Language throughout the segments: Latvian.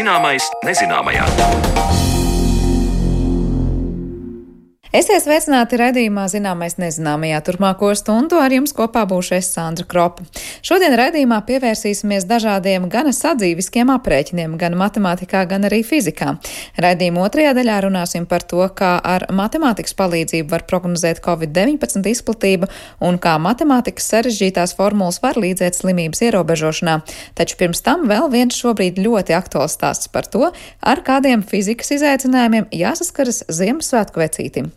Zināmais nezināmajā. Esiet sveicināti redzījumā zināmais nezināmajā turpmāko stundu ar jums kopā būšu es Sandra Kropa. Šodien redzījumā pievērsīsimies dažādiem gan sadzīviskiem aprēķiniem, gan matemātikā, gan arī fizikā. Redzījuma otrajā daļā runāsim par to, kā ar matemātikas palīdzību var prognozēt Covid-19 izplatību un kā matemātikas sarežģītās formulas var līdzēt slimības ierobežošanā. Taču pirms tam vēl viens šobrīd ļoti aktuāls stāsts par to, ar kādiem fizikas izaicinājumiem jāsaskaras Ziemassvētku vecītim.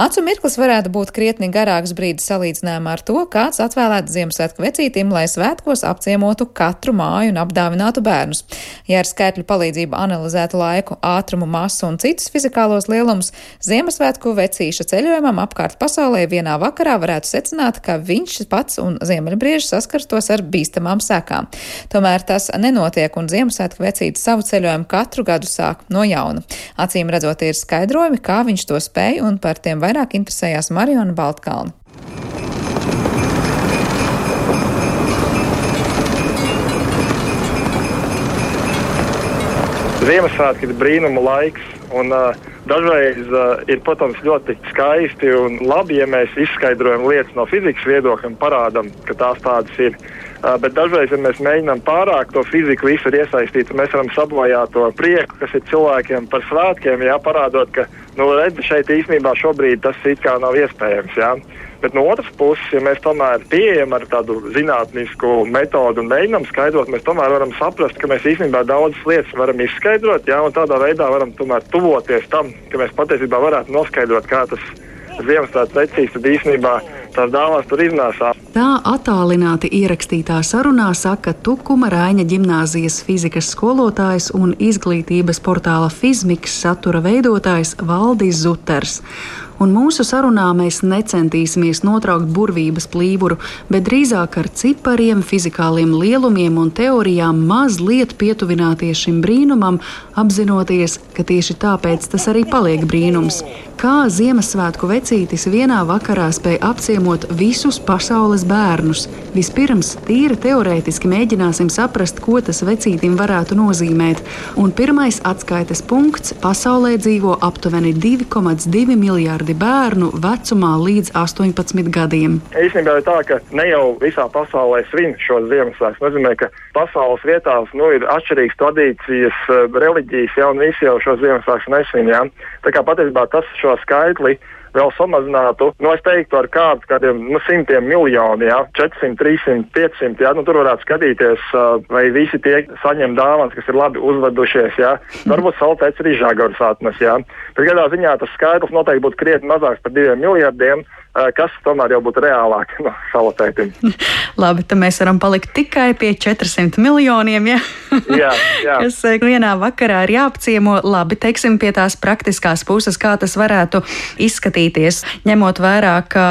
Acu mirklis varētu būt krietni garāks brīdis salīdzinājumā ar to, kāds atvēlēts Ziemassvētku vecītim, lai svētkos apciemotu katru māju un apdāvinātu bērnus. Ja ar skaitļu palīdzību analizētu laiku, ātrumu, masu un citus fizikālos lielumus, Ziemassvētku vecīša ceļojumam apkārt pasaulē vienā vakarā varētu secināt, ka viņš pats un ziemeļbrieži saskarstos ar bīstamām sekām. Tomēr tas nenotiek, un Ziemassvētku vecītis savu ceļojumu katru gadu sāk no jauna. Acīm redzot, ir skaidrojumi, kā viņš to spēja un par tiem vairāk interesējās Mariona Baltkalna. Ziemassvētki ir brīnuma laiks, un uh, dažreiz uh, ir, protams, ļoti skaisti un labi, ja mēs izskaidrojam lietas no fizikas viedokļa un parādām, ka tās tādas ir. Bet dažreiz, ja mēs mēģinām pārāk to fiziku visur iesaistīt, mēs varam sabojāt to prieku, kas ir cilvēkiem par svētkiem, jā, parādot, ka, nu, redzi, šeit īstenībā šobrīd tas it kā nav iespējams. Jā. Bet no otras puses, ja mēs tomēr pieejam ar tādu zinātnisku metodu un mēģinām skaidrot, mēs tomēr varam saprast, ka mēs īstenībā daudzas lietas varam izskaidrot, jā, un tādā veidā varam tomēr tuvoties tam, ka mēs patiesībā varētu noskaidrot, kā tas Ziemassvētku vecīs tad īstenībā tās dāvās tur iznāsās. Tā attālināti ierakstītā sarunā saka Tukuma Rāņa ģimnāzijas fizikas skolotājs un izglītības portāla Fizmiks satura veidotājs Valdis Zuters un mūsu sarunā mēs necentīsimies notraukt burvības plīvuru, bet drīzāk ar cipariem, fizikāliem lielumiem un teorijām mazliet pietuvināties šim brīnumam, apzinoties, ka tieši tāpēc tas arī paliek brīnums. Kā Ziemassvētku vecītis vienā vakarā spēja apciemot visus pasaules bērnus? Vispirms, tīri teorētiski mēģināsim saprast, ko tas vecītim varētu nozīmēt. Un pirmais atskaites punkts - pasaulē dzīvo aptuveni 2,2 miljārdi miljārdi bērnu vecumā līdz 18 gadiem. Īstenībā ir tā, ka ne jau visā pasaulē svin šo Ziemassvētku. Nozīmē, ka pasaules vietās nu, ir atšķirīgas tradīcijas, eh, reliģijas, ja, un visi jau šo Ziemassvētku nesvin. Ja. Tā kā patiesībā tas šo skaitli vēl samazinātu, nu, es teiktu, ar kādu, kādiem nu, simtiem miljonu, jā, 400, 300, 500, jā, nu, tur varētu skatīties, vai visi tie saņem dāvanas, kas ir labi uzvedušies, jā. Varbūt saltēts arī žagars atnes, jā. Bet kādā ziņā tas skaitlis noteikti būtu krietni mazāks par diviem miljardiem. Eh, kas tomēr jau būtu reālāk no salotētim. Labi, tad mēs varam palikt tikai pie 400 miljoniem, ja? jā, jā. kas eh, vienā vakarā ir jāapciemo. Labi, teiksim pie tās praktiskās puses, kā tas varētu izskatīties, ņemot vērā, ka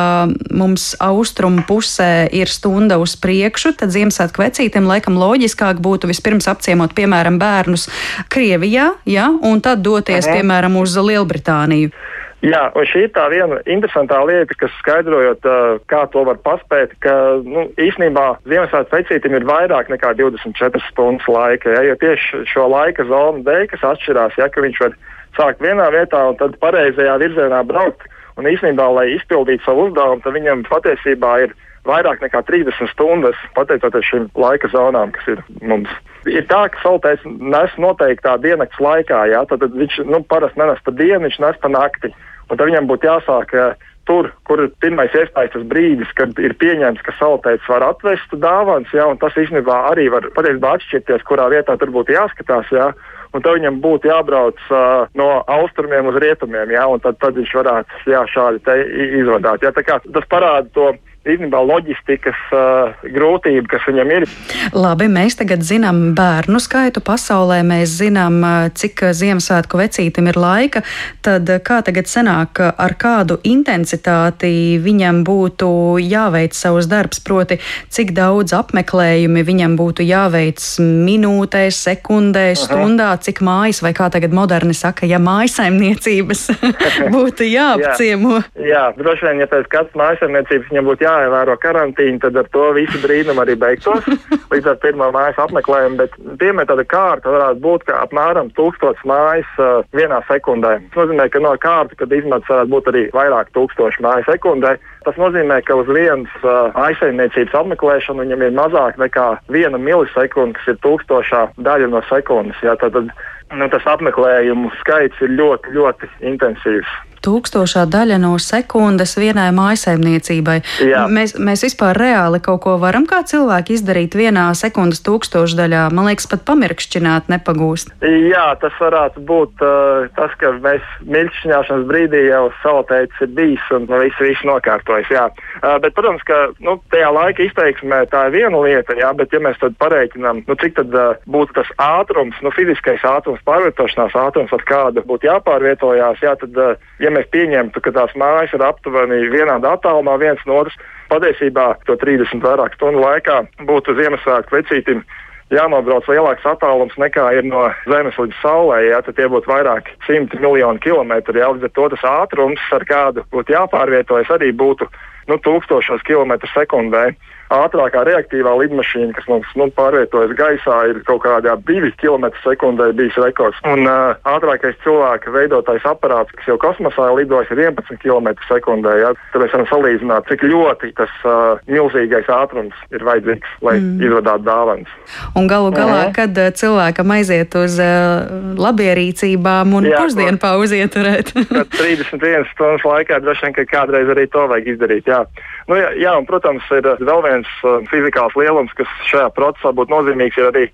mums austrumu pusē ir stunda uz priekšu, tad Ziemassvētku vecītiem laikam loģiskāk būtu vispirms apciemot, piemēram, bērnus Krievijā, ja, un tad doties, Aha. piemēram, uz Lielbritāniju. Jā, un šī ir tā viena interesantā lieta, kas skaidrojot, kā to var paspēt, ka nu, īsnībā Ziemassvētku vecītim ir vairāk nekā 24 stundas laika. Ja, jo tieši šo laika zonu dēļ, kas atšķirās, ja viņš var sākt vienā vietā un tad pareizajā virzienā braukt. Un īsnībā, lai izpildītu savu uzdevumu, tad viņam patiesībā ir vairāk nekā 30 stundas, pateicoties šīm laika zonām, kas ir mums. Ir tā, ka saltēs nes noteiktā diennakts laikā, jā, tad, viņš nu, parasti nenes pa dienu, viņš nes pa nakti. Un tad viņam būtu jāsāk uh, tur, kur ir pirmais iestājas tas brīdis, kad ir pieņemts, ka saltēts var atvest dāvāns, ja, un tas īstenībā arī var patiesībā atšķirties, kurā vietā tur būtu jāskatās. Ja, un tad viņam būtu jābrauc uh, no austrumiem uz rietumiem, ja, un tad, tad viņš varētu jā, šādi izvadāt. Ja, tas parāda to īstenībā loģistikas uh, grūtība, kas viņam ir. Labi, mēs tagad zinām bērnu skaitu pasaulē, mēs zinām, cik Ziemassvētku vecītim ir laika, tad kā tagad senāk, ar kādu intensitāti viņam būtu jāveic savus darbs, proti, cik daudz apmeklējumi viņam būtu jāveic minūtēs, sekundēs, Aha. stundā, cik mājas, vai kā tagad moderni saka, ja mājasaimniecības būtu jāapciemo. jā, jā droši vien, ja pēc katras mājasaimniecības viņam būtu jā jāievēro karantīna, tad ar to visu brīnumu arī beigtos līdz ar pirmā mājas apmeklējumu. Bet piemēram tāda kārta varētu būt, ka apmēram tūkstots mājas uh, vienā sekundē. Tas nozīmē, ka no kārta, kad izmaksas varētu būt arī vairāk tūkstoši mājas sekundē. Tas nozīmē, ka uz vienas uh, aizsaimniecības apmeklēšanu viņam ir mazāk nekā viena milisekunda, kas ir tūkstošā daļa no sekundes. Jā, tad, nu, tas apmeklējumu skaits ir ļoti, ļoti intensīvs tūkstošā daļa no sekundes vienai maisaimniecībai. Jā. Mēs, mēs vispār reāli kaut ko varam kā cilvēki izdarīt vienā sekundes tūkstošdaļā. Man liekas, pat pamirkšķināt nepagūst. Jā, tas varētu būt uh, tas, ka mēs mirkšķināšanas brīdī jau salatēts ir bijis un viss, viss nokārtojas. Jā. Uh, bet, protams, ka nu, tajā laika izteiksmē tā ir viena lieta, jā, bet ja mēs tad pareiķinām, nu, cik tad uh, būtu tas ātrums, nu, fiziskais ātrums, pārvietošanās ātrums, ar kādu būtu jāpārvietojās, jā, tad, uh, ja ja mēs pieņemtu, ka tās mājas ir aptuveni vienādā attālumā viens no otras, patiesībā to 30 vairāk stundu laikā būtu Ziemassvētku vecītim jānobrauc lielāks attālums nekā ir no Zemes līdz Saulē. Jā, tad tie būtu vairāk simti miljoni kilometru. Jā, līdz ar to tas ātrums, ar kādu būtu jāpārvietojas, arī būtu nu, tūkstošos kilometru sekundē ātrākā reaktīvā lidmašīna, kas mums nu, pārvietojas gaisā, ir kaut kādā 2 km sekundē bijis rekords. Un uh, ātrākais cilvēka veidotais aparāts, kas jau kosmosā lidojas, ir 11 km sekundē. Ja? Tad mēs varam salīdzināt, cik ļoti tas uh, milzīgais ātrums ir vajadzīgs, lai mm. izvadātu dāvanas. Un galu galā, mm. kad cilvēkam aiziet uz uh, labierīcībām un pusdienu pauzi ieturēt. 31 stundas laikā droši vien, ka kādreiz arī to vajag izdarīt. Jā. Nu, jā, jā, un, protams, ir vēl viens uh, fizikāls lielums, kas šajā procesā būtu nozīmīgs, ir arī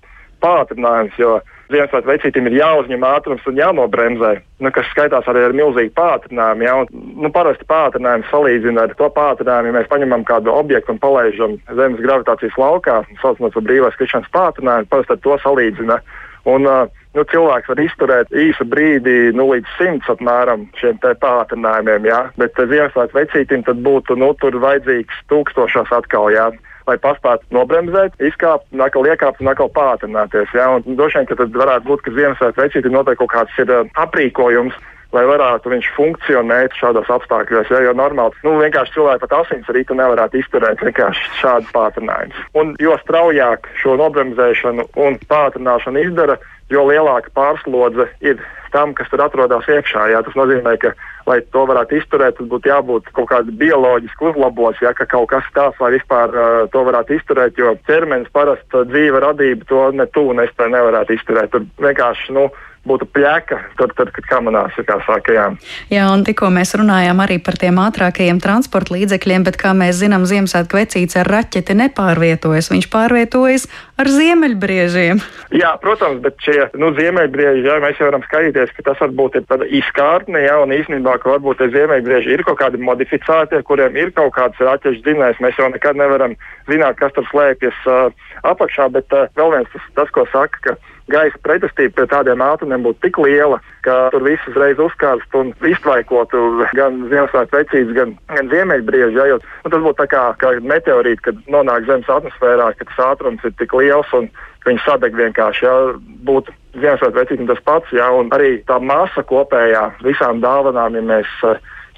pātrinājums. Jo Ziemassvētku vecītim ir jāuzņem ātrums un jānobremzē, nu, kas skaitās arī ar milzīgu pātrinājumu. Ja? Un, nu, parasti pātrinājumu salīdzina ar to pātrinājumu, ja mēs paņemam kādu objektu un palaižam Zemes gravitācijas laukā, saucamot par brīvās skriešanas pātrinājumu, parasti ar to salīdzina. Un, nu, cilvēks var izturēt īsu brīdi, nu, līdz simts apmēram šiem pātrinājumiem, jā. bet Ziemassvētku vecītim tad būtu nu, tur vajadzīgs tūkstošos atkal. Jā lai paspētu nobremzēt, izkāpt, atkal iekāpt un atkal pātrināties. Ja? Droši vien, ka tad varētu būt, ka Ziemassvētku vecītim noteikti kaut kāds ir aprīkojums, lai varētu viņš funkcionēt šādos apstākļos. Ja, jo normāli, nu, vienkārši cilvēki pat asins rītu nevarētu izturēt šādu pātrinājumu. Un jo straujāk šo nobremzēšanu un pātrināšanu izdara, jo lielāka pārslodze ir tam, kas tur atrodas iekšā. Jā. Tas nozīmē, ka, lai to varētu izturēt, tad būtu jābūt kaut kādam bioloģiski uzlabots, ja ka kaut kas tāds, lai vispār uh, to varētu izturēt, jo ķermenis parasti dzīve radība to ne tuvu nespēja nevarētu izturēt. Tur vienkārši, nu, būtu pļaka, tad, tad kad kamanās, kā saka, jā. Jā, un tikko mēs runājām arī par tiem ātrākajiem transporta līdzekļiem, bet, kā mēs zinām, Ziemassvētku vecīts ar raķeti nepārvietojas, viņš pārvietojas ar ziemeļbriežiem. Jā, protams, bet šie, nu, ziemeļbrieži, jā, mēs jau varam skatīties, ka tas varbūt ir tāda izkārtne, jā, un īstenībā, ka varbūt tie ziemeļbrieži ir kaut kādi modificētie, kuriem ir kaut kāds raķešu dzinējs, mēs jau nekad nevaram zināt, kas tur slēpjas uh, apakšā, bet uh, vēl viens tas, tas, ko saka, ka gaisa pretestība pret tādiem ātrumiem būtu tik liela, ka tur viss uzreiz uzkāst un iztvaikotu gan Ziemassvētku vecītes, gan, gan ziemeļbrieži. Jo, nu, tas būtu kā, kā meteorīti, kad nonāk Zemes atmosfērā, ka tas ātrums ir tik liels un viņi sadeg vienkārši. Ja, būtu Ziemassvētku vecītim tas pats, ja, un arī tā masa kopējā visām dāvanām, ja mēs uh,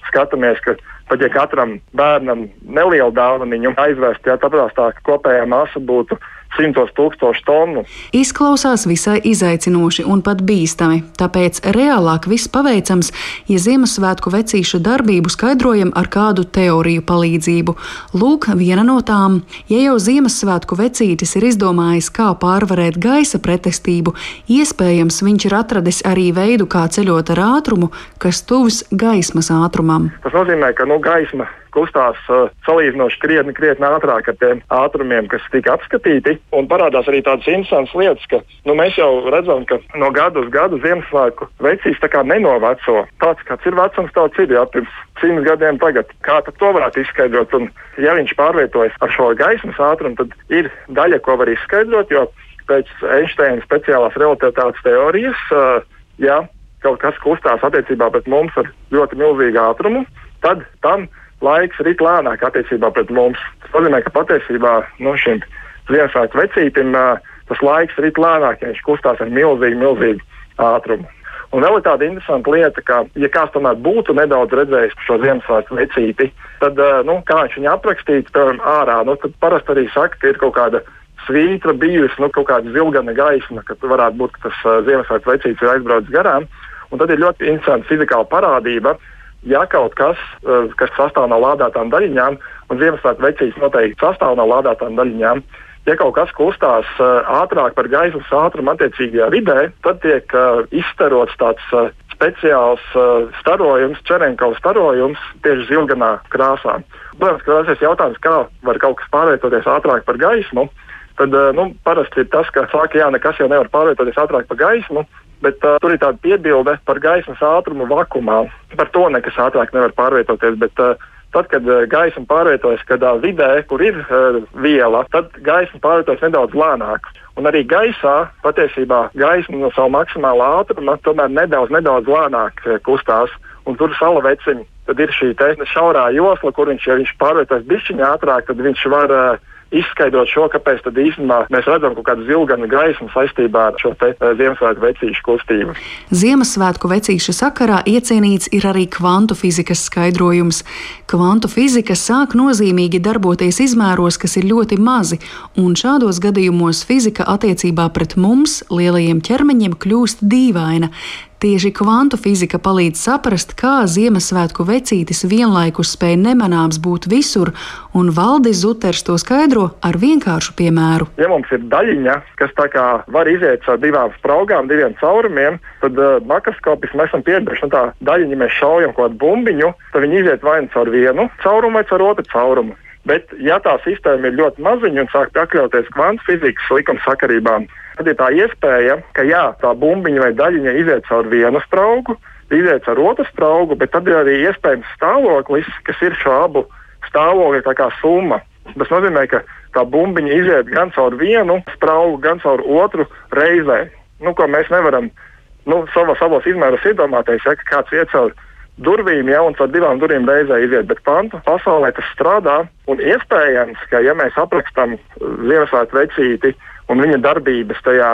skatāmies, ka pat ja katram bērnam nelielu dāvaniņu aizvest, ja tāpēc tā kopējā masa būtu simtos tūkstošu tonu. Izklausās visai izaicinoši un pat bīstami, tāpēc reālāk viss paveicams, ja Ziemassvētku vecīšu darbību skaidrojam ar kādu teoriju palīdzību. Lūk, viena no tām, ja jau Ziemassvētku vecītis ir izdomājis, kā pārvarēt gaisa pretestību, iespējams viņš ir atradis arī veidu, kā ceļot ar ātrumu, kas tuvs gaismas ātrumam. Tas nozīmē, ka nu, gaisma kustās uh, salīdzinoši krietni, krietni ātrāk ar tiem ātrumiem, kas tika apskatīti. Un parādās arī tādas interesantas lietas, ka nu, mēs jau redzam, ka no gada uz gadu Ziemassvētku vecīs nenoveco. Tāds kāds ir vecums, tāds ir jau pirms simts gadiem tagad. Kā to varētu izskaidrot? Un, ja viņš pārvietojas ar šo gaismas ātrumu, tad ir daļa, ko var izskaidrot, jo pēc Einsteina speciālās relativitātes teorijas, uh, ja kaut kas kustās attiecībā pret mums ar ļoti milzīgu ātrumu, tad tam laiks rit lēnāk attiecībā pret mums. Tas nozīmē, ka patiesībā nu, šim Ziemassvētku vecītim uh, tas laiks rit lēnāk, ja viņš kustās ar milzīgu, milzīgu ātrumu. Un vēl ir tāda interesanta lieta, ka, ja kāds tomēr būtu nedaudz redzējis šo Ziemassvētku vecīti, tad, nu, kā viņš viņu aprakstītu, piemēram, ārā, nu, tad parasti arī saka, ka ir kaut kāda svītra bijusi, nu, kaut kāda zilgana gaisma, ka varētu būt, ka tas uh, Ziemassvētku vecītis ir aizbraucis garām. Un tad ir ļoti interesanta fizikāla parādība, ja kaut kas, uh, kas sastāv no lādētām daļiņām, un Ziemassvētku vecītis noteikti sastāv no lādētām daļiņām, ja kaut kas kustās uh, ātrāk par gaismas ātrumu attiecīgajā vidē, tad tiek uh, izstarots tāds speciāls starojums, čerenkaus starojums tieši zilganā krāsā. Protams, ka tas ir jautājums, kā var kaut kas pārvietoties ātrāk par gaismu. Tad nu, parasti ir tas, ka saka, jā, nekas jau nevar pārvietoties ātrāk par gaismu, bet uh, tur ir tāda piebilde par gaismas ātrumu vakumā. Par to nekas ātrāk nevar pārvietoties. Bet, uh, Tad, kad uh, gaisma pārvietojas kādā vidē, kur ir uh, viela, tad gaisma pārvietojas nedaudz lēnāk. Un arī gaisā patiesībā gaisma no savu maksimālā ātruma tomēr nedaudz, nedaudz lēnāk uh, kustās. Un tur sala veciņi. Tad ir šī šaurā josla, kur viņš, ja viņš pārvietojas bišķiņā ātrāk, tad viņš var uh, izskaidrot šo, kāpēc tad īstenībā mēs redzam kaut kādu zilganu gaismu saistībā ar šo te eh, Ziemassvētku vecīšu kustību. Ziemassvētku vecīšu sakarā iecienīts ir arī kvantu fizikas skaidrojums. Kvantu fizika sāk nozīmīgi darboties izmēros, kas ir ļoti mazi, un šādos gadījumos fizika attiecībā pret mums, lielajiem ķermeņiem, kļūst dīvaina. Tieši kvantu fizika palīdz saprast, kā Ziemassvētku vecītis vienlaikus spēj nemanāms būt visur, un Valdis Zuters to skaidro ar vienkāršu piemēru. Ja mums ir daļiņa, kas var iziet caur divām spraugām, diviem caurumiem, tad uh, makroskopiski mēs esam pieraduši, ka tā daļiņa, mēs šaujam kaut kādu bumbiņu, tad viņi iziet vai nu caur vienu caurumu vai caur otru caurumu. Bet, ja tā sistēma ir ļoti maziņa un sāk pakļauties kvantu fizikas likuma sakarībām, tad ir tā iespēja, ka jā, tā bumbiņa vai daļiņa iziet caur vienu spraugu, iziet caur otru spraugu, bet tad ir arī iespējams stāvoklis, kas ir šo abu stāvokļu summa. Tas nozīmē, ka tā bumbiņa iziet gan caur vienu spraugu, gan caur otru reizē. Nu, ko mēs nevaram nu, savā, savos izmēros iedomāties, ja kāds iet caur durvīm, ja un caur divām durvīm reizē iziet. Bet pantu pasaulē tas strādā. Un iespējams, ka ja mēs aprakstām Ziemassvētku vecīti un viņa darbības tajā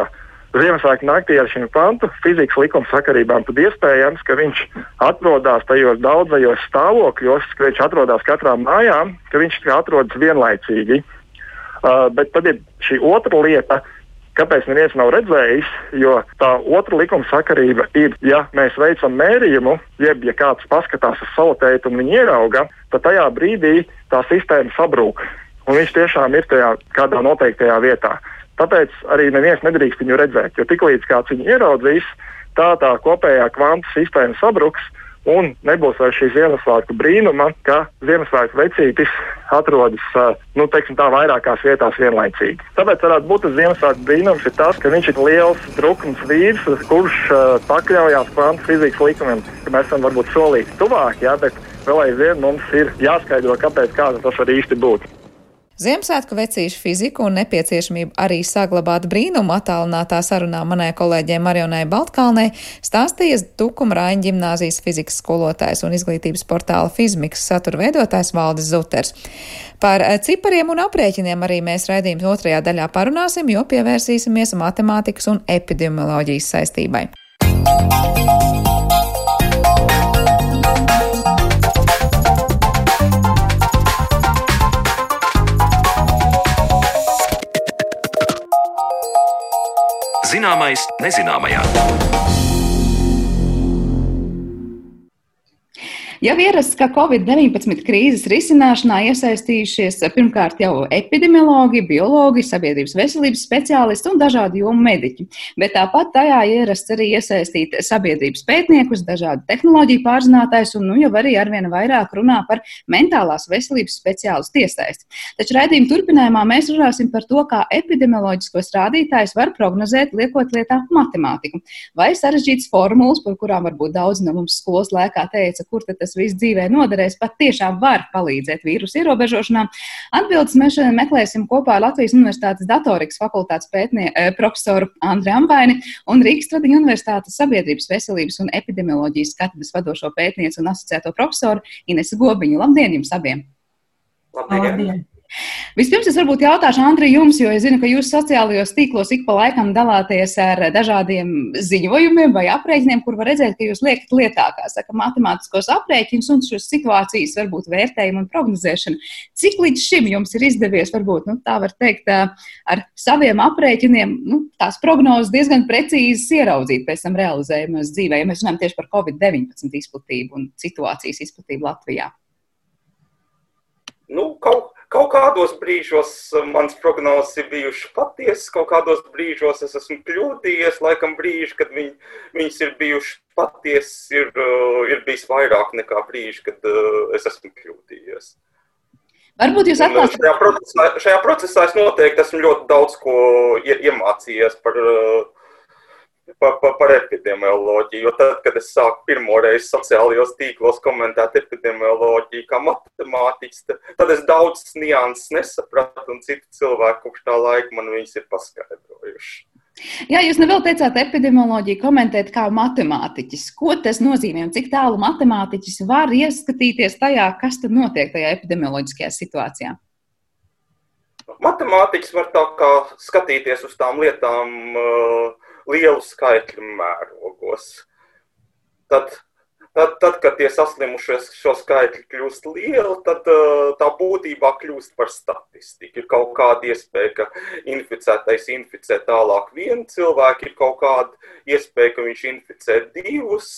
Ziemassvētku naktī ar šiem pantu fizikas likuma sakarībām, tad iespējams, ka viņš atrodas tajos daudzajos stāvokļos, ka viņš atrodas katrā mājā, ka viņš atrodas vienlaicīgi. Uh, bet tad ir šī otra lieta, kāpēc neviens nav redzējis, jo tā otra likuma sakarība ir, ja mēs veicam mērījumu, jeb ja kāds paskatās uz savu teitu un viņu ierauga, tad tajā brīdī tā sistēma sabrūk. Un viņš tiešām ir tajā kādā noteiktajā vietā. Tāpēc arī neviens nedrīkst viņu redzēt, jo tiklīdz kāds viņu ieraudzīs, tā tā kopējā kvantu sistēma sabruks. Un nebūs vairs šī Ziemassvētku brīnuma, ka Ziemassvētku vecītis atrodas nu, teiksim, tā, vairākās vietās vienlaicīgi. Tāpēc varētu būt tas Ziemassvētku brīnums, tas, ka viņš ir liels, drukns vīrs, kurš pakļaujās kvantu fizikas likumiem. Mēs esam varbūt solīti tuvāk, jā, bet vēl aizvien mums ir jāskaidro, kāpēc tas var īsti būt. Ziemassvētku vecīšu fiziku un nepieciešamību arī saglabāt brīnumu attālinātā sarunā manai kolēģei Marionai Baltkalnei stāstījies Tukuma Rāņa ģimnāzijas fizikas skolotājs un izglītības portāla Fizmiks satura veidotājs Valdis Zuters. Par eh, cipariem un aprēķiniem arī mēs raidījuma otrajā daļā parunāsim, jo pievērsīsimies matemātikas un epidemioloģijas saistībai. Zināmais nezināmajā. Jau ierasts, ka Covid-19 krīzes risināšanā iesaistījušies pirmkārt jau epidemiologi, biologi, sabiedrības veselības speciālisti un dažādi jomu mediķi, bet tāpat tajā ierasts arī iesaistīt sabiedrības pētniekus, dažādu tehnoloģiju pārzinātājus un nu jau arī arvien vairāk runā par mentālās veselības speciālistu iesaisti. Taču raidījuma turpinājumā mēs runāsim par to, kā epidemioloģiskos rādītājus var prognozēt, liekot lietā matemātiku. Vai sarežģītas formulas, par kurām varbūt daudz no mums skolas laikā teica, kur tad tas viss dzīvē noderēs, pat tiešām var palīdzēt vīrusu ierobežošanā? Atbildes mēs šodien meklēsim kopā ar Latvijas Universitātes datorikas fakultātes pētnie, eh, profesoru Andri Ambaini un Rīgas Tradiņu Universitātes sabiedrības veselības un epidemioloģijas katedras vadošo pētnieci un asociēto profesoru Inesu Gobiņu. Labdien jums abiem! Labdien! Labdien. Vispirms es varbūt jautāšu Andri jums, jo es zinu, ka jūs sociālajos tīklos ik pa laikam dalāties ar dažādiem ziņojumiem vai aprēķiniem, kur var redzēt, ka jūs liekat lietā, kā saka, matemātiskos aprēķinus un šos situācijas varbūt vērtējumu un prognozēšanu. Cik līdz šim jums ir izdevies, varbūt, nu, tā var teikt, ar saviem aprēķiniem, nu, tās prognozes diezgan precīzi ieraudzīt pēc tam realizējumos dzīvē, ja mēs runājam tieši par Covid-19 izplatību un situācijas izplatību Latvijā? Nu, kaut, Kaut kādos brīžos uh, mans prognozes ir bijušas patiesas, kaut kādos brīžos es esmu kļūdījies. Laikam brīži, kad viņ, viņas ir bijušas patiesas, ir, uh, ir bijis vairāk nekā brīži, kad uh, es esmu kļūdījies. Varbūt jūs atklāsiet. Šajā procesā, šajā procesā es noteikti esmu ļoti daudz ko iemācījies par uh, par, par, par epidemioloģiju. Jo tad, kad es sāku pirmo reizi sociālajos tīklos komentēt epidemioloģiju kā matemātiķis, tad es daudzas nianses nesapratu, un citi cilvēki kopš tā laika man viņas ir paskaidrojuši. Jā, jūs nevēl teicāt epidemioloģiju komentēt kā matemātiķis. Ko tas nozīmē un cik tālu matemātiķis var ieskatīties tajā, kas tad notiek tajā epidemioloģiskajā situācijā? Matemātiķis var tā kā skatīties uz tām lietām uh, lielu skaitļu mērogos. Tad, tad, tad kad tie saslimušie šo skaitļu kļūst lieli, tad uh, tā būtībā kļūst par statistiku. Ir kaut kāda iespēja, ka inficētais inficē tālāk vienu cilvēku, ir kaut kāda iespēja, ka viņš inficē divus.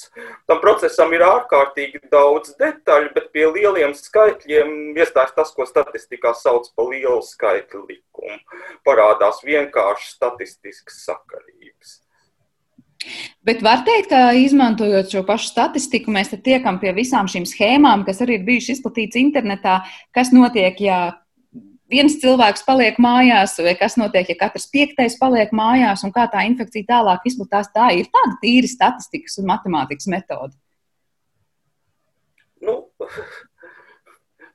Tam procesam ir ārkārtīgi daudz detaļu, bet pie lieliem skaitļiem iestājas tas, ko statistikā sauc par lielu skaitļu likumu. Parādās vienkārši statistiskas sakarības. Bet var teikt, ka izmantojot šo pašu statistiku, mēs tiekam pie visām šīm schēmām, kas arī ir bijušas izplatītas internetā, kas notiek, ja viens cilvēks paliek mājās, vai kas notiek, ja katrs piektais paliek mājās, un kā tā infekcija tālāk izplatās. Tā ir tāda tīra statistikas un matemātikas metode. Nu,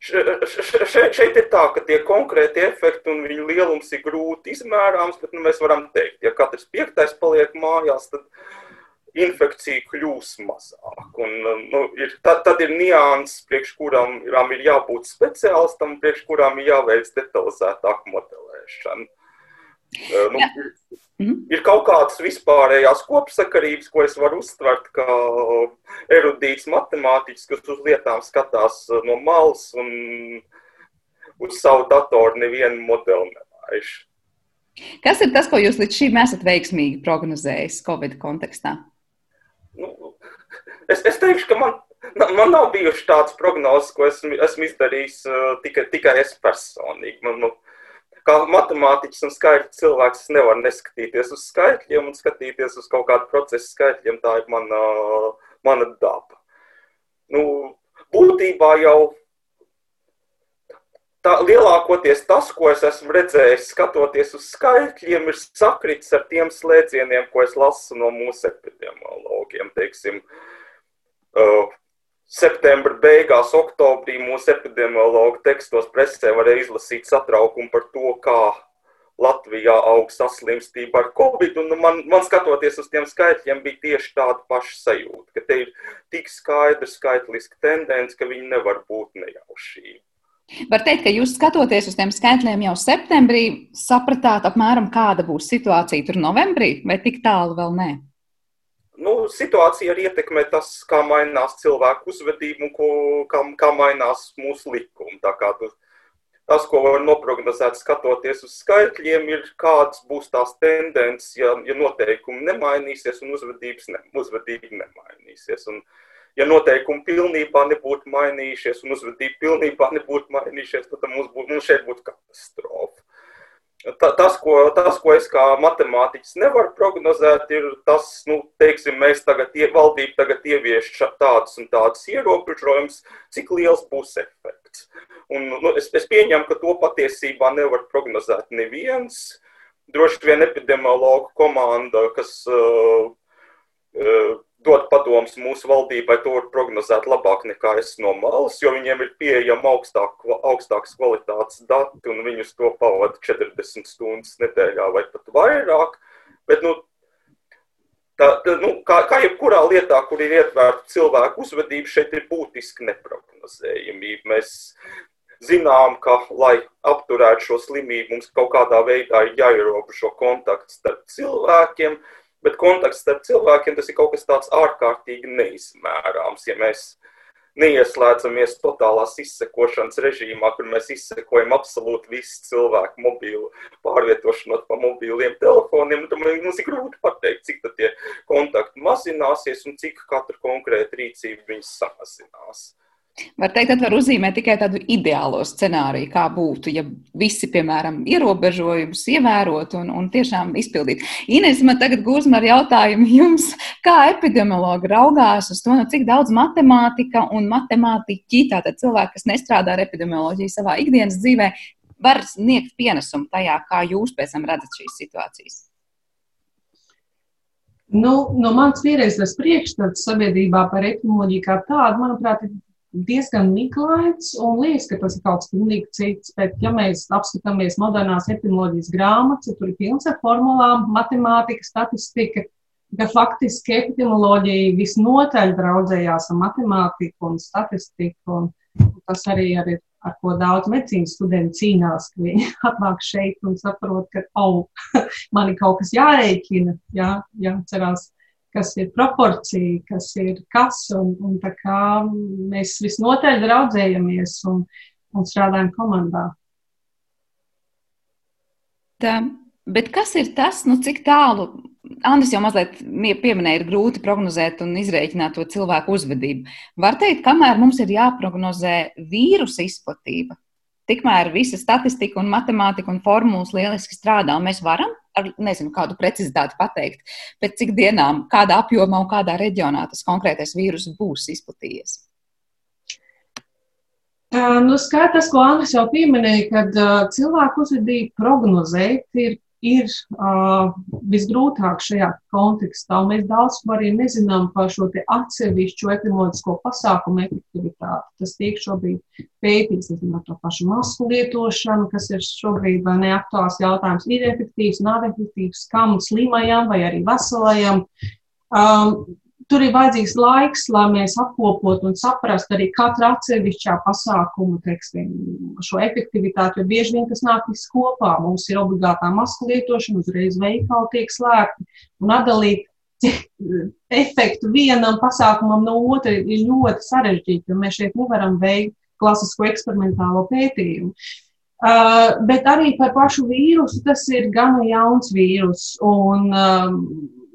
Šeit, ir tā, ka tie konkrēti efekti un viņu lielums ir grūti izmērāms, bet nu, mēs varam teikt, ja katrs piektais paliek mājās, tad infekcija kļūs mazāk. Un, nu, ir, tad, tad ir nianses, priekš kurām ir jābūt speciālistam, priekš kurām ir jāveic detalizētāk modelēšana. Nu, mm. Ir kaut kādas vispārējās kopsakarības, ko es varu uztvert kā erudīts matemātiķis, kas uz lietām skatās no malas un uz savu datoru nevienu modeli nelaiž. Kas ir tas, ko jūs līdz šim esat veiksmīgi prognozējis Covid kontekstā? Nu, es, es teikšu, ka man, man nav bijušas tādas prognozes, ko esmu, esmu izdarījis tikai, tikai es personīgi. Man, nu, kā matemātiķis un skaitļu cilvēks, es nevaru neskatīties uz skaitļiem un skatīties uz kaut kādu procesu skaitļiem. Tā ir mana, mana daba. Nu, būtībā jau tā lielākoties tas, ko es esmu redzējis, skatoties uz skaitļiem, ir sakrits ar tiem slēdzieniem, ko es lasu no mūsu epidemiologiem. Teiksim, uh, septembra beigās, oktobrī mūsu epidemiologu tekstos presē varēja izlasīt satraukumu par to, kā Latvijā aug saslimstība ar covid. Un man, man skatoties uz tiem skaitļiem, bija tieši tāda paša sajūta, ka te ir tik skaidra skaitliska tendence, ka viņi nevar būt nejaušība. Var teikt, ka jūs skatoties uz tiem skaitļiem jau septembrī, sapratāt apmēram, kāda būs situācija tur novembrī, vai tik tālu vēl nē? Nu, situācija arī ietekmē tas, kā mainās cilvēku uzvedība un ko, kā, kā mainās mūsu likumi. Tu, tas, ko var noprognozēt, skatoties uz skaitļiem, ir kādas būs tās tendences, ja, ja noteikumi nemainīsies un ne, uzvedība nemainīsies. Un, ja noteikumi pilnībā nebūtu mainījušies un uzvedība pilnībā nebūtu mainījušies, tad mums, būtu, mums šeit būtu katastrofa tas, ko, tas, ko es kā matemātiķis nevaru prognozēt, ir tas, nu, teiksim, mēs tagad, valdība tagad ievieš tādus un tādus ierobežojumus, cik liels būs efekts. Un, nu, es, es pieņemu, ka to patiesībā nevar prognozēt neviens. Droši vien epidemiologu komanda, kas uh, uh, dot padomus mūsu valdībai, to var prognozēt labāk nekā es no malas, jo viņiem ir pieejama augstāk, augstākas kvalitātes dati, un viņus to pavada 40 stundas nedēļā vai pat vairāk. Bet, nu, tā, nu, kā, kā jebkurā lietā, kur ir ietvērta cilvēku uzvedība, šeit ir būtiski neprognozējamība. Mēs zinām, ka, lai apturētu šo slimību, mums kaut kādā veidā ir jāierobežo kontakts starp cilvēkiem, bet kontakts starp cilvēkiem tas ir kaut kas tāds ārkārtīgi neizmērāms. Ja mēs neieslēdzamies totālās izsekošanas režīmā, kur mēs izsekojam absolūti visu cilvēku mobīlu, pārvietošanos pa mobīliem telefoniem. Tad mums ir grūti pateikt, cik tie kontakti mazināsies un cik katra konkrēta rīcība viņus samazinās. Var teikt, ka var uzzīmēt tikai tādu ideālo scenāriju, kā būtu, ja visi, piemēram, ierobežojumus ievērotu un, un tiešām izpildītu. Ines, man tagad gūzma ar jautājumu jums, kā epidemiologi raugās uz to, nu, cik daudz matemātika un matemātiķi, tātad cilvēki, kas nestrādā ar epidemioloģiju savā ikdienas dzīvē, var sniegt pienesumu tajā, kā jūs pēc tam redzat šīs situācijas. Nu, no manas pieredzes priekšstats sabiedrībā par epidemioloģiju kā tādu, manuprāt, ir diezgan miglains un liekas, ka tas ir kaut kas pilnīgi cits. Bet, ja mēs apskatāmies modernās epidemioloģijas grāmatas, tur ir pilns ar formulām, matemātika, statistika, ka faktiski epidemioloģija visnotaļ draudzējās ar matemātiku un statistiku. Un, un tas arī ir ar ko daudz medicīnas studenti cīnās, ka viņi atnāk šeit un saprot, ka, oh, man ir kaut kas jārēķina, jā, jācerās. Jā, kas ir proporcija, kas ir kas. Un, un tā kā mēs visnotaļ draudzējamies un, un strādājam komandā. Tā, bet kas ir tas, nu, cik tālu? Andris jau mazliet pieminēja, ir grūti prognozēt un izrēķināt to cilvēku uzvedību. Var teikt, kamēr mums ir jāprognozē vīrusu izplatība, tikmēr visa statistika un matemātika un formulas lieliski strādā, un mēs varam ar nezinu, kādu precizitāti pateikt, pēc cik dienām, kādā apjomā un kādā reģionā tas konkrētais vīrus būs izplatījies. Nu, skaidrs, ko Andris jau pieminēja, kad cilvēku uzvedību prognozēt ir ir uh, visgrūtāk šajā kontekstā. Mēs daudz ko arī nezinām par šo atsevišķu epidemioloģisko pasākumu efektivitāti. Tas tiek šobrīd pētīts, nezinu, to pašu masku lietošanu, kas ir šobrīd vai neaktuāls jautājums, ir efektīvs, nav efektīvs, kam slimajam vai arī veselajam. Um, tur ir vajadzīgs laiks, lai mēs apkopotu un saprastu arī katru atsevišķā pasākumu teiksim, šo efektivitāti. Jo bieži vien tas nāk viss kopā. Mums ir obligātā masku lietošana, uzreiz veikali tiek slēgti un atdalīt efektu vienam pasākumam no otra ir ļoti sarežģīti, jo mēs šeit nevaram veikt klasisko eksperimentālo pētījumu. Uh, bet arī par pašu vīrusu tas ir gana jauns vīrus. Un, um,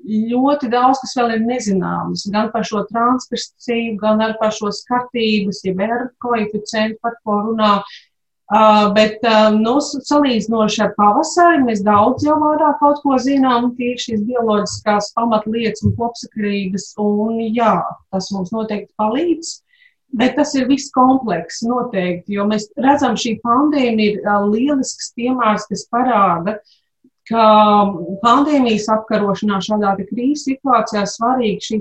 ļoti daudz, kas vēl ir nezināms, gan par šo transkripciju, gan par šo skatības, jeb ja R koeficientu, par ko runā. Uh, bet, uh, nu, salīdzinoši ar pavasari, mēs daudz jau vairāk kaut ko zinām, tīri šīs bioloģiskās pamatlietas un kopsakarības, un jā, tas mums noteikti palīdz. Bet tas ir viss komplekss noteikti, jo mēs redzam, šī pandēmija ir lielisks piemērs, kas parāda, uh, ka pandēmijas apkarošanā šādā krīzes situācijā svarīga šī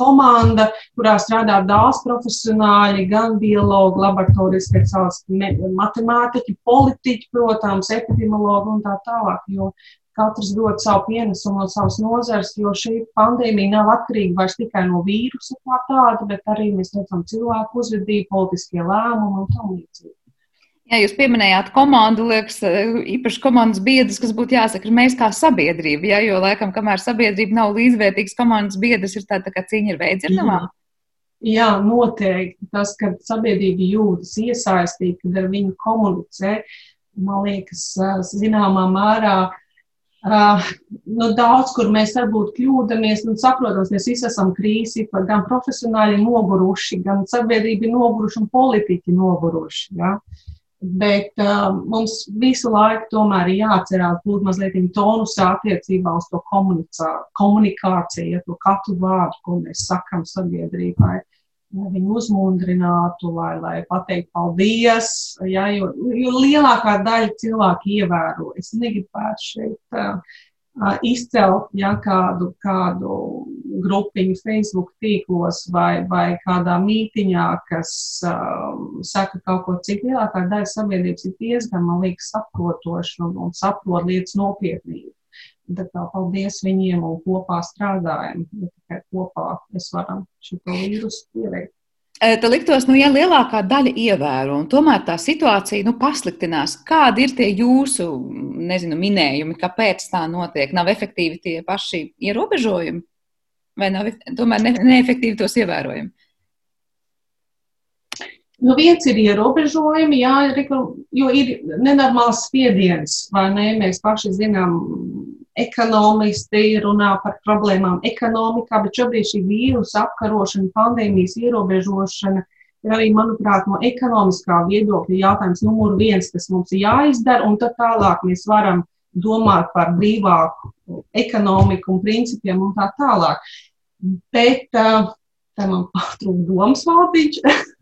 komanda, kurā strādā daudz profesionāļi, gan biologi, laboratorijas speciālisti, matemātiķi, politiķi, protams, epidemiologi un tā tālāk. Jo katrs dod savu pienesumu no savas nozares, jo šī pandēmija nav atkarīga vairs tikai no vīrusa kā tāda, bet arī mēs redzam cilvēku uzvedību, politiskie lēmumi un tam līdzīgi. Jā, jūs pieminējāt komandu, liekas, īpaši komandas biedrs, kas būtu jāsaka, ir mēs kā sabiedrība, jā, jo, laikam, kamēr sabiedrība nav līdzvērtīgs komandas biedrs, ir tāda tā kā cīņa ar veidzirnavām. Jā, noteikti. Tas, ka sabiedrība jūtas iesaistīta, kad ar viņu komunicē, man liekas, zināmā mērā Uh, nu, daudz, kur mēs varbūt kļūdāmies, un saprotams, mēs visi esam krīzī, gan profesionāli noguruši, gan sabiedrība noguruši un politiķi noguruši. Ja? Bet uh, mums visu laiku tomēr ir jāatcerās būt mazliet tonusā attiecībā uz to komunikāciju, to katru vārdu, ko mēs sakam sabiedrībai. Lai viņu uzmundrinātu, lai, lai pateiktu paldies, ja, jo, jo lielākā daļa cilvēku ievēro. Es negribētu šeit uh, izcelt ja, kādu, kādu grupiņu Facebook tīklos vai, vai kādā mītiņā, kas um, saka kaut ko citu. Lielākā daļa sabiedrības ir diezgan, man liekas, saprotoša un, un saprot lietas nopietnību. Tad tā paldies viņiem un kopā strādājam. Ja tikai kopā mēs varam šo vīrusu pieveikt. Tā liktos, nu, ja lielākā daļa ievēro, un tomēr tā situācija nu, pasliktinās, kādi ir tie jūsu nezinu, minējumi, kāpēc tā notiek? Nav efektīvi tie paši ierobežojumi, vai nav tomēr ne, neefektīvi tos ievērojumi? Nu, viens ir ierobežojumi, jā, jo ir nenormāls spiediens, vai ne? Mēs paši zinām, ekonomisti runā par problēmām ekonomikā, bet šobrīd šī vīrusa apkarošana, pandēmijas ierobežošana ir arī, manuprāt, no ekonomiskā viedokļa jautājums numur viens, kas mums ir jāizdara, un tad tālāk mēs varam domāt par brīvāku ekonomiku un principiem un tā tālāk. Bet uh, tā man pārtrūk domas vārdiņš.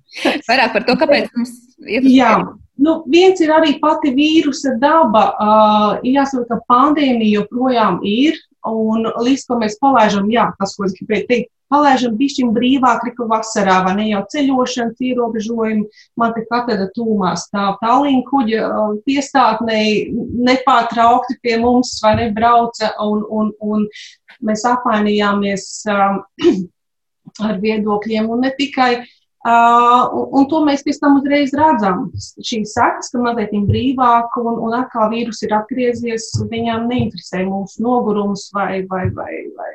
Vairāk par to, kāpēc mums ir. Jā, Nu, viens ir arī pati vīrusa daba. Uh, jāsaka, ka pandēmija joprojām ir. Un līdz ko mēs palaidām, jā, tas, ko es gribēju teikt, palaidām bišķiņu brīvāk, kā vasarā, vai ne jau ceļošanas ierobežojumi. Man te katrs tūmā stāv tālīņa kuģa uh, piestātnē, nepārtraukti pie mums, vai ne brauca, un, un, un mēs apmainījāmies um, ar viedokļiem. Un ne tikai uh, Uh, un, un to mēs pēc tam uzreiz redzam. Šīs sekas, ka mazliet brīvāk, un, un atkal vīrus ir atgriezies, viņām neinteresē mūsu nogurums vai, vai, vai, vai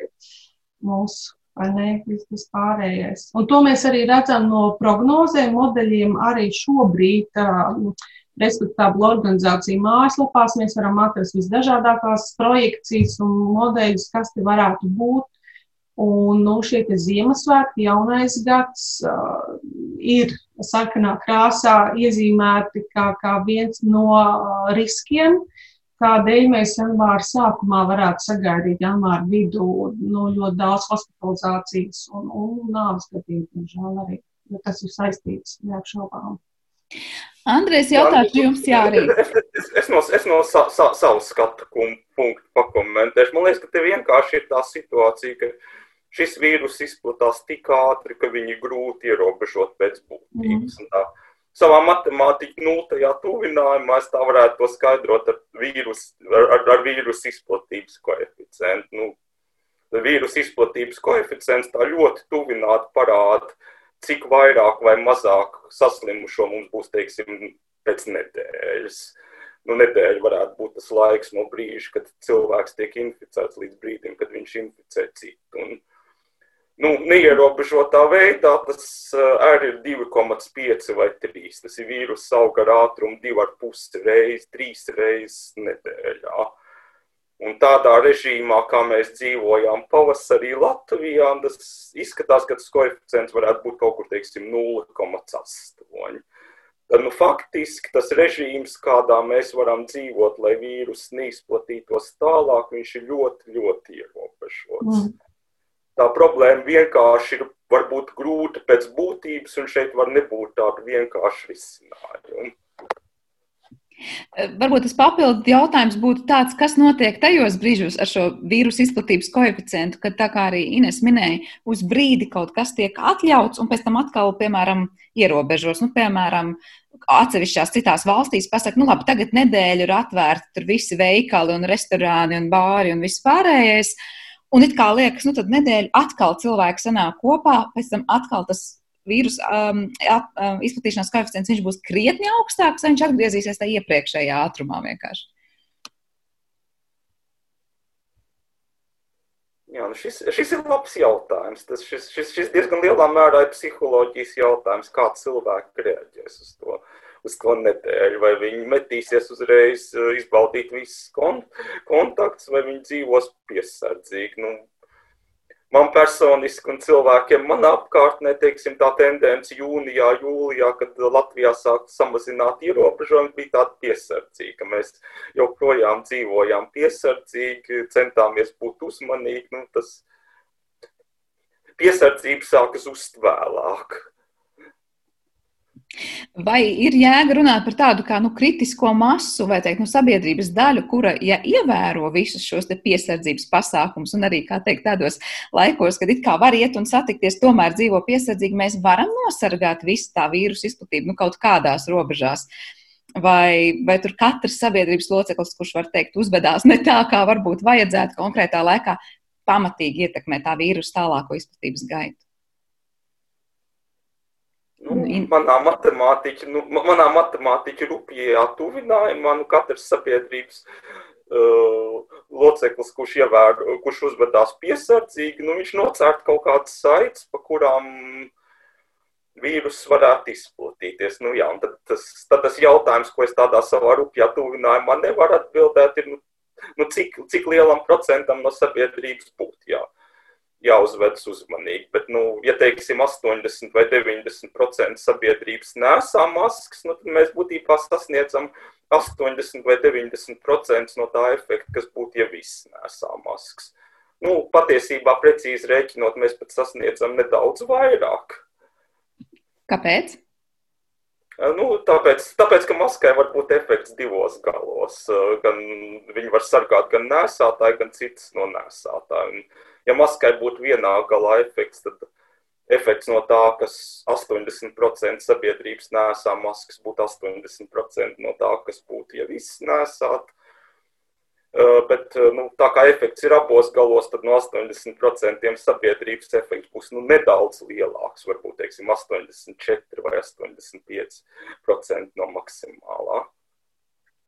mūsu. Vai ne, tas pārējais. Un to mēs arī redzam no prognozēm, modeļiem. Arī šobrīd, uh, respektīvi, organizāciju mājaslapās mēs varam atrast visdažādākās projekcijas un modeļus, kas te varētu būt Un nu, šie Ziemassvētki, jaunais gads uh, ir sarkanā krāsā iezīmēti kā, kā viens no uh, riskiem, kādēļ mēs janvāra sākumā varētu sagaidīt janvāra vidū nu, ļoti daudz hospitalizācijas un, un nāves gadījumu, diemžēl arī, jo tas ir saistīts neapšaubām. Andrēs, jautāšu jums, jā, arī. Es, es no, es no sa, sa, savas skatu punktu pakomentēšu. Man liekas, ka te vienkārši ir tā situācija, ka šis vīrus izplatās tik ātri, ka viņi grūti ierobežot pēc būtības. Mm. Tā, savā matemātikā nultajā tuvinājumā es tā varētu to skaidrot ar vīrusu ar, ar vīrus izplatības koeficientu. Nu, vīrusu izplatības koeficients tā ļoti tuvināti parāda, cik vairāk vai mazāk saslimušo mums būs, teiksim, pēc nedēļas. Nu, nedēļa varētu būt tas laiks no brīža, kad cilvēks tiek inficēts līdz brīdim, kad viņš inficē citu. Un, nu, neierobežotā veidā tas arī ir 2,5 vai 3. Tas ir vīrusu auga ar ātrumu 2,5 reizes, 3 reizes nedēļā. Un tādā režīmā, kā mēs dzīvojām pavasarī Latvijā, tas izskatās, ka tas koeficients varētu būt kaut kur, teiksim, 0,8. Tad, nu, faktiski tas režīms, kādā mēs varam dzīvot, lai vīrus neizplatītos tālāk, viņš ir ļoti, ļoti ierobežots. Mm tā problēma vienkārši ir varbūt grūta pēc būtības, un šeit var nebūt tāda vienkārša risinājuma. Varbūt tas papildu jautājums būtu tāds, kas notiek tajos brīžos ar šo vīrusu izplatības koeficientu, kad tā kā arī Ines minēja, uz brīdi kaut kas tiek atļauts un pēc tam atkal, piemēram, ierobežos. Nu, piemēram, atsevišķās citās valstīs pasaka, nu labi, tagad nedēļu ir atvērti tur visi veikali un restorāni un bāri un viss pārējais. Uh, Un it kā liekas, nu tad nedēļa atkal cilvēki sanāk kopā, pēc tam atkal tas vīrusu um, at, um, izplatīšanās koeficients būs krietni augstāks, vai viņš atgriezīsies tajā iepriekšējā ātrumā vienkārši. Jā, nu šis, šis ir labs jautājums. Tas, šis, šis, šis diezgan lielā mērā ir psiholoģijas jautājums, kā cilvēki reaģēs uz to. Uh, uz to nedēļu. Vai viņi metīsies uzreiz eh, izbaudīt visus kont kontaktus, vai viņi dzīvos piesardzīgi. Nu, man personiski un cilvēkiem manā apkārtnē, teiksim, tā tendence jūnijā, jūlijā, kad Latvijā sāk samazināt ierobežojumi, bija tāda piesardzīga. Mēs joprojām dzīvojām piesardzīgi, centāmies būt uzmanīgi. Nu, tas piesardzība sākas uztvēlāk. Vai ir jēga runāt par tādu kā nu, kritisko masu vai teikt, nu, sabiedrības daļu, kura, ja ievēro visus šos piesardzības pasākumus, un arī teikt, tādos laikos, kad it kā var iet un satikties, tomēr dzīvo piesardzīgi, mēs varam nosargāt visu tā vīrusu izplatību nu, kaut kādās robežās? Vai, vai tur katrs sabiedrības loceklis, kurš var teikt, uzvedās ne tā, kā varbūt vajadzētu konkrētā laikā, pamatīgi ietekmē tā vīrusu tālāko izplatības gaitu? Nu, manā matemātiķa, nu, manā matemātiķa rupjajā tuvinājumā, nu, katrs sabiedrības uh, loceklis, kurš, ievēr, kurš uzvedās piesardzīgi, nu, viņš nocērt kaut kādas saites, pa kurām vīrus varētu izplatīties. Nu, jā, tad, tas, tad tas jautājums, ko es tādā savā rupjā tuvinājumā nevaru atbildēt, ir, nu, nu, cik, cik lielam procentam no sabiedrības būtu jā jāuzvedas uzmanīgi. Bet, nu, ja teiksim, 80 vai 90% sabiedrības nesā maskas, nu, tad mēs būtībā sasniedzam 80 vai 90% no tā efekta, kas būtu, ja viss nesā maskas. Nu, patiesībā, precīzi rēķinot, mēs pat sasniedzam nedaudz vairāk. Kāpēc? Nu, tāpēc, tāpēc, ka maskai var būt efekts divos galos. Gan viņi var sargāt gan nesātāju, gan citas no nesātāju ja maskai būtu vienā galā efekts, tad efekts no tā, kas 80% sabiedrības nesā maskas, būtu 80% no tā, kas būtu, ja viss nesāt. Bet nu, tā kā efekts ir abos galos, tad no 80% sabiedrības efekts būs nu, nedaudz lielāks. Varbūt teiksim, 84 vai 85% no maksimālā.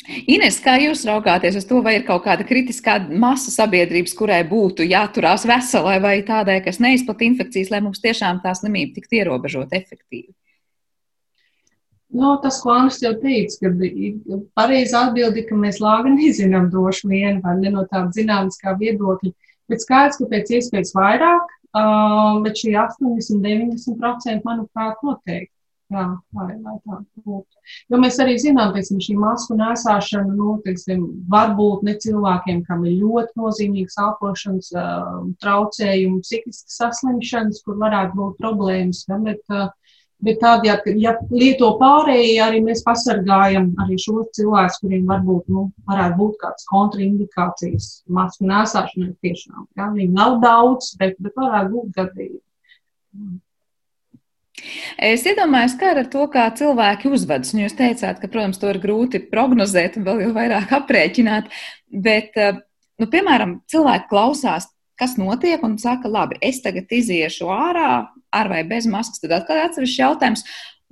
Ines, kā jūs raugāties uz to, vai ir kaut kāda kritiskā masa sabiedrības, kurai būtu jāturās veselai vai tādai, kas neizplata infekcijas, lai mums tiešām tā slimība tiktu ierobežot efektīvi? Nu, tas, ko Anna jau teica, ka pareizi atbildi, ka mēs lāga nezinām droši vien, vai ne no tāda zinātniskā viedokļa, bet skaidrs, ka pēc iespējas vairāk, bet šī 80-90% manuprāt noteikti. Jā, lai, lai tā būtu. Jo mēs arī zinām, ka šī masku nēsāšana nu, teiksim, var būt ne cilvēkiem, kam ir ļoti nozīmīgs elpošanas traucējumi, psihiskas saslimšanas, kur varētu būt problēmas. Ja, bet, bet tādi, ja, ja lieto pārējie, arī mēs pasargājam arī šos cilvēkus, kuriem varbūt nu, varētu būt kādas kontraindikācijas masku nēsāšanai tiešām. Ja. Viņi nav daudz, bet, bet varētu būt gadījumi. Es iedomājos, kā ar to, kā cilvēki uzvedas. Nu, jūs teicāt, ka, protams, to ir grūti prognozēt un vēl jau vairāk aprēķināt, bet, eh, nu, piemēram, cilvēki klausās, kas notiek un saka, labi, es tagad iziešu ārā, ar vai bez maskas, tad atkal atsevišķi jautājums.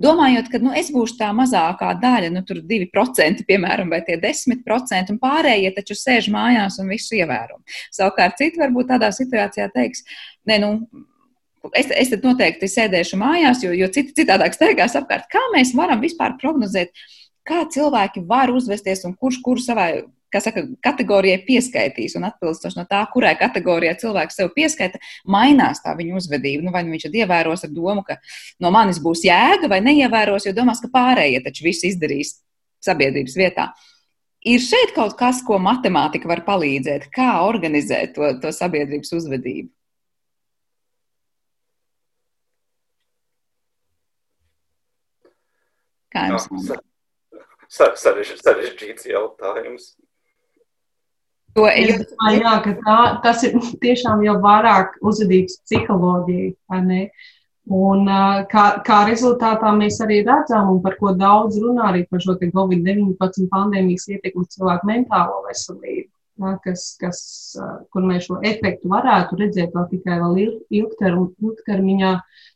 Domājot, ka nu, es būšu tā mazākā daļa, nu, tur 2%, piemēram, vai tie 10%, un pārējie taču sēž mājās un visu ievēro. Savukārt, citi varbūt tādā situācijā teiks, ne, nu, es, es tad noteikti sēdēšu mājās, jo, jo citi citādāk staigās apkārt. Kā mēs varam vispār prognozēt, kā cilvēki var uzvesties un kurš kuru savai saka, kategorijai pieskaitīs un atbilstoši no tā, kurai kategorijai cilvēks sev pieskaita, mainās tā viņa uzvedība. Nu, vai nu viņš tad ievēros ar domu, ka no manis būs jēga, vai neievēros, jo domās, ka pārējie taču viss izdarīs sabiedrības vietā. Ir šeit kaut kas, ko matemātika var palīdzēt, kā organizēt to, to sabiedrības uzvedību? Kā jums? Sarežģīts jautājums. To, es domāju, jā, ka tā, tas ir tiešām jau vairāk uzvedības psiholoģija. Un, kā, kā rezultātā mēs arī redzam, un par ko daudz runā arī par šo Covid-19 pandēmijas ietekmi cilvēku mentālo veselību, ja, kas, kas, kur mēs šo efektu varētu redzēt vēl tikai vēl ilgtermiņā. Ilg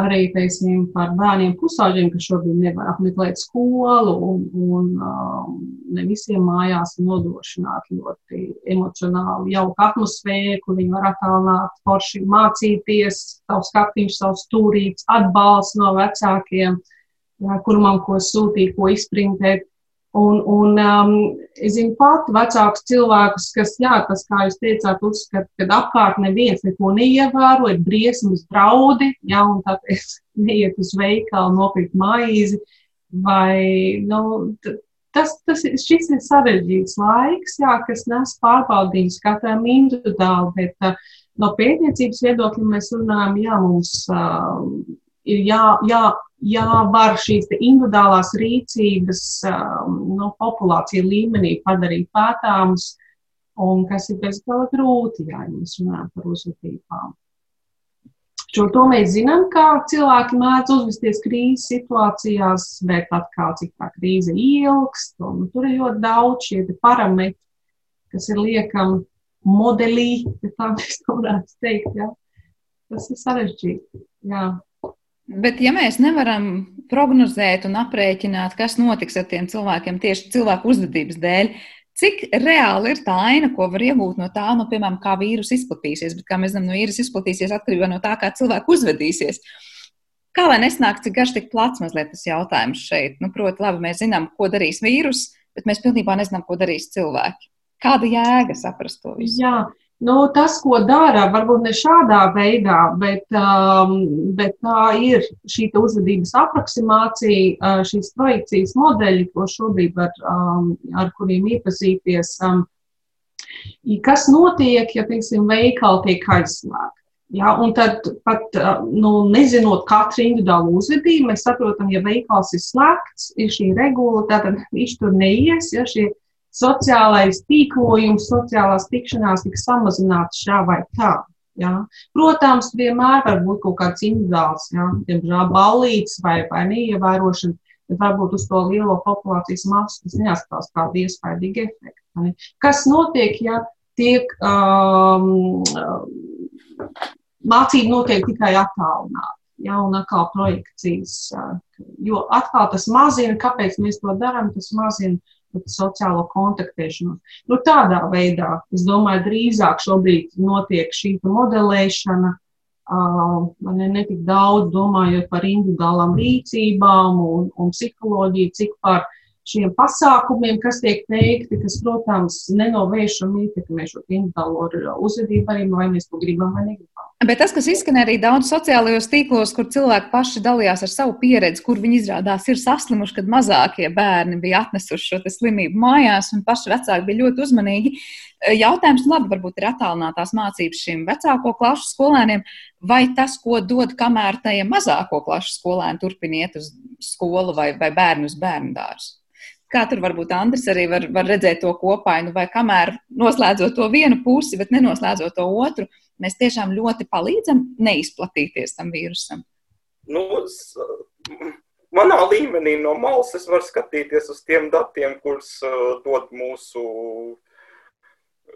arī teiksim, par bērniem pusauģiem, kas šobrīd nevar apmeklēt skolu, un, un um, ne visiem mājās ir nodrošināta ļoti emocionāli jauka atmosfēra, kur viņi var attālināt forši mācīties, savs skatiņš, savs stūrīts, atbalsts no vecākiem, jā, kur man ko sūtīt, ko izprintēt. Un, un um, es zinu pat vecākus cilvēkus, kas, jā, tas, kā jūs teicāt, uzskata, ka apkārt neviens neko neievēro, ir briesmas draudi, jā, un tāpēc neiet uz veikalu nopirkt maizi. Vai, nu, tas, tas šis ir sarežģīts laiks, jā, kas nes pārbaudījumus katram individuāli, bet uh, no pētniecības viedokļa mēs runājam, jā, mums uh, ir jā, jā, jāvar šīs individuālās rīcības um, no populācija līmenī padarīt pētāmas, un kas ir pēc gala grūti, ja mēs runājam par uzvedībām. Šo to mēs zinām, kā cilvēki mēdz uzvesties krīzes situācijās, bet atkal cik tā krīze ilgst, un tur ir ļoti daudz šie parametri, kas ir liekami modelī, ja tā mēs varētu teikt. Ja? Tas ir sarežģīti. Jā. Bet, ja mēs nevaram prognozēt un aprēķināt, kas notiks ar tiem cilvēkiem tieši cilvēku uzvedības dēļ, cik reāli ir tā aina, ko var iegūt no tā, nu, piemēram, kā vīrus izplatīsies, bet, kā mēs zinām, no vīrusa izplatīsies atkarībā no tā, kā cilvēku uzvedīsies. Kā lai nesnāk, cik garš, tik plats mazliet tas jautājums šeit? Nu, proti, labi, mēs zinām, ko darīs vīrus, bet mēs pilnībā nezinām, ko darīs cilvēki. Kāda jēga saprast to visu? Jā, Nu, tas, ko dara, varbūt ne šādā veidā, bet, um, bet tā ir šī uzvedības apraksimācija, uh, šīs projekcijas modeļi, ko šobrīd var, um, ar kuriem iepazīties. Um, kas notiek, ja, teiksim, veikali tiek aizslēgti? Ja, un tad pat uh, nu, nezinot katru individuālu uzvedību, mēs saprotam, ja veikals ir slēgts, ir šī regula, tad viņš tur neies. Ja, šie, sociālais tīklojums, sociālās tikšanās tiks samazināts šā vai tā. Ja? Protams, vienmēr var būt kaut kāds individuāls, ja? diemžēl ballīts vai, vai neievērošana, bet varbūt uz to lielo populācijas masu tas neatstās kādu iespaidīgu efektu. Kas notiek, ja tiek um, mācība notiek tikai attālināti? Ja, un atkal projekcijas, jo atkal tas mazina, kāpēc mēs to darām, tas mazina sociālo kontaktēšanos. Nu, tādā veidā, es domāju, drīzāk šobrīd notiek šī modelēšana, uh, ne, ne tik daudz domājot par individuālām rīcībām un, un psiholoģiju, cik par šiem pasākumiem, kas tiek veikti, kas, protams, nenovēršami ietekmē šo individuālo uzvedību, arī vai mēs to gribam vai negribam. Bet tas, kas izskan arī daudz sociālajos tīklos, kur cilvēki paši dalījās ar savu pieredzi, kur viņi izrādās ir saslimuši, kad mazākie bērni bija atnesuši šo slimību mājās, un paši vecāki bija ļoti uzmanīgi. Jautājums, nu labi, varbūt ir attālinātās mācības šiem vecāko klašu skolēniem, vai tas, ko dod, kamēr tajiem mazāko klašu skolēni turpiniet uz skolu vai, vai bērnu uz bērnu dārzu? Kā tur varbūt Andris arī var, var redzēt to kopainu, vai kamēr noslēdzot to vienu pusi, bet nenoslēdzot to otru, mēs tiešām ļoti palīdzam neizplatīties tam vīrusam? Nu, manā līmenī no malas es varu skatīties uz tiem datiem, kurus uh, dod mūsu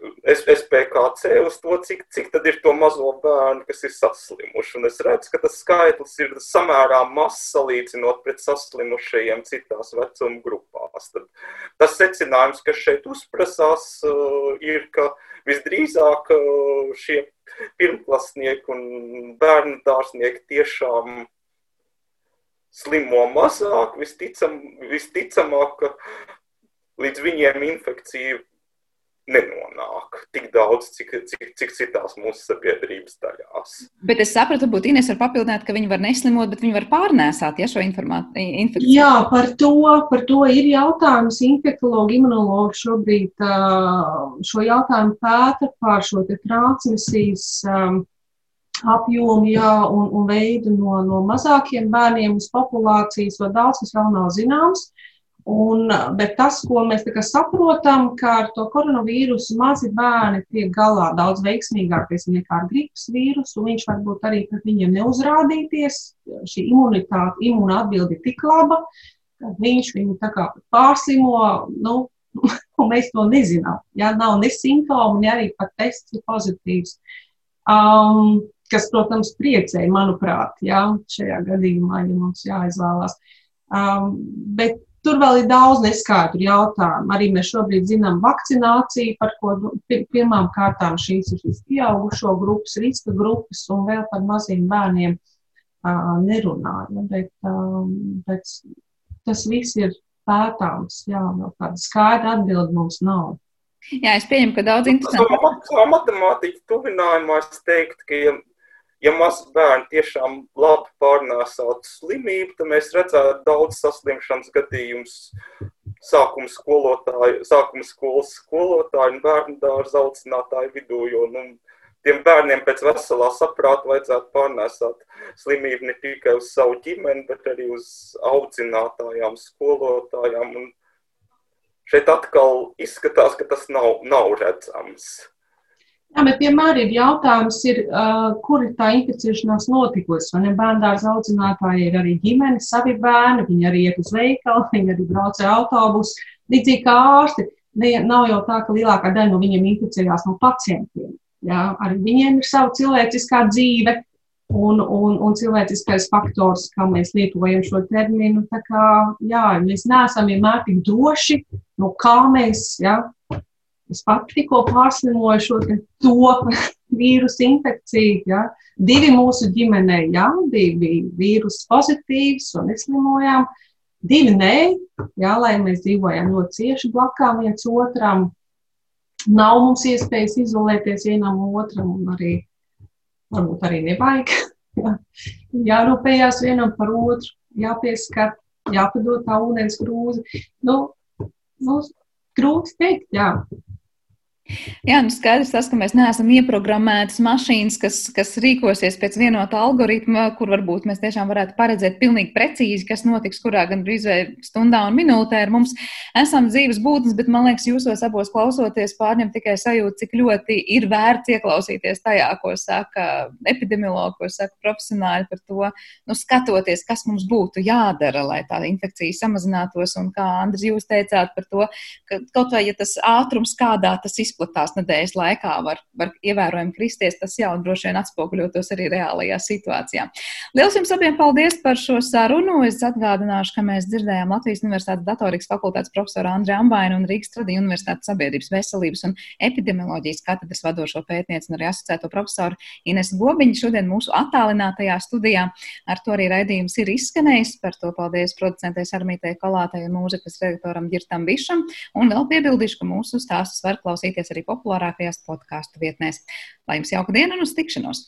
SPKC, uz to, cik, cik tad ir to mazo bērnu, kas ir saslimuši. Un es redzu, ka tas skaitlis ir samērā mazs salīdzinot pret saslimušajiem citās vecuma grupās. Tad tas secinājums, kas šeit uzprasās, uh, ir, ka visdrīzāk uh, šie pirmklasnieki un bērnu dārznieki tiešām slimo mazāk, visticam, visticamāk, ka līdz viņiem infekcija nenonāk tik daudz, cik, cik, cik citās mūsu sabiedrības daļās. Bet es sapratu, ka Ines var papildināt, ka viņi var neslimot, bet viņi var pārnēsāt ja, šo infekciju. Jā, par to, par to ir jautājums. Infektologi, imunologi šobrīd šo jautājumu pēta par šo transmisijas apjomu jā, un, un veidu no, no mazākiem bērniem uz populācijas, jo daudz kas vēl nav zināms. Un, bet tas, ko mēs saprotam, ka ar to koronavīrusu mazi bērni tiek galā daudz veiksmīgāk nekā ar gripas vīrusu. Viņš varbūt arī pret viņiem neuzrādīties. Šī imunitāte, imuna atbilde ir tik laba, ka viņš viņu pārsimo. Nu, mēs to nezinām. Ja nav ne simptomi, ne arī pat tests ir pozitīvs. Um, kas, protams, priecēja, manuprāt, jā, šajā gadījumā, ja mums jāizvēlās. Um, bet Tur vēl ir daudz neskaidru jautājumu. Arī mēs šobrīd zinām vakcināciju, par ko nu, pirmām kārtām šīs ir šīs pieaugušo grupas, riska grupas un vēl par maziem bērniem uh, nerunājam. Bet, um, bet tas viss ir pētāms. Jā, vēl kāda skaidra atbilde mums nav. Jā, es pieņemu, ka daudz interesantu. Kā matemātiķa tuvinājumā es teiktu, ka ja mazs bērns tiešām labi pārnēsātu slimību, tad mēs redzētu daudz saslimšanas gadījumus sākuma skolotāju, sākuma skolas skolotāju un bērnu dārza audzinātāju vidū, jo nu, tiem bērniem pēc veselā saprāta vajadzētu pārnēsāt slimību ne tikai uz savu ģimeni, bet arī uz audzinātājām, skolotājām. Un šeit atkal izskatās, ka tas nav, nav redzams. Jā, bet vienmēr ir jautājums, ir, uh, kur ir tā inficēšanās notikusi. Man ir bērndārza audzinātāji, ir arī ģimene, savi bērni, viņi arī iet uz veikalu, viņi arī brauc ar autobusu. Līdzīgi kā ārsti, ne, nav jau tā, ka lielākā daļa no viņiem inficējās no pacientiem. Jā, arī viņiem ir sava cilvēciskā dzīve, un, un, un cilvēciskais faktors, kā mēs lietojam šo terminu. Tā kā jā, mēs neesam vienmēr tik droši, no kā mēs, jā, es pat tikko pārslimoju šo to vīrusu infekciju, jā, divi mūsu ģimenē, jā, divi vīrusu pozitīvs un neslimojām, divi nē, jā, lai mēs dzīvojam ļoti cieši blakām viens otram, nav mums iespējas izolēties vienam otram un arī varbūt arī nevajag. Jārūpējās vienam par otru, jāpieskat, jāpadod tā ūdens grūzi. Nu, nu, grūti teikt, jā. Jā, nu skaidrs tas, ka mēs neesam ieprogrammētas mašīnas, kas, kas rīkosies pēc vienota algoritma, kur varbūt mēs tiešām varētu paredzēt pilnīgi precīzi, kas notiks kurā gan brīzē stundā un minūtē ar mums. Esam dzīves būtnes, bet man liekas, jūsos abos klausoties pārņem tikai sajūta, cik ļoti ir vērts ieklausīties tajā, ko saka epidemiologi, ko saka profesionāļi par to, nu skatoties, kas mums būtu jādara, lai tā infekcija samazinātos. Un kā Andris, jūs teicāt par to, ka kaut vai ja tas ātrums kādā tas izplatās, izplatās nedēļas laikā, var, var ievērojami kristies, tas jau droši vien atspoguļotos arī reālajā situācijā. Lielas jums abiem paldies par šo sarunu. Es atgādināšu, ka mēs dzirdējām Latvijas Universitātes datorikas fakultātes profesoru Andriu Ambainu un Rīgas Tradiņu Universitātes sabiedrības veselības un epidemioloģijas katedras vadošo pētnieci un arī asociēto profesoru Ines Gobiņu šodien mūsu attālinātajā studijā. Ar to arī raidījums ir izskanējis. Par to paldies producentei Armītei Kolātei un mūzikas redaktoram Girtam Bišam. Un vēl piebildīšu, ka mūsu stāstus var klausīties arī populārākajās podkāstu vietnēs. Lai jums jauka diena un uz tikšanos!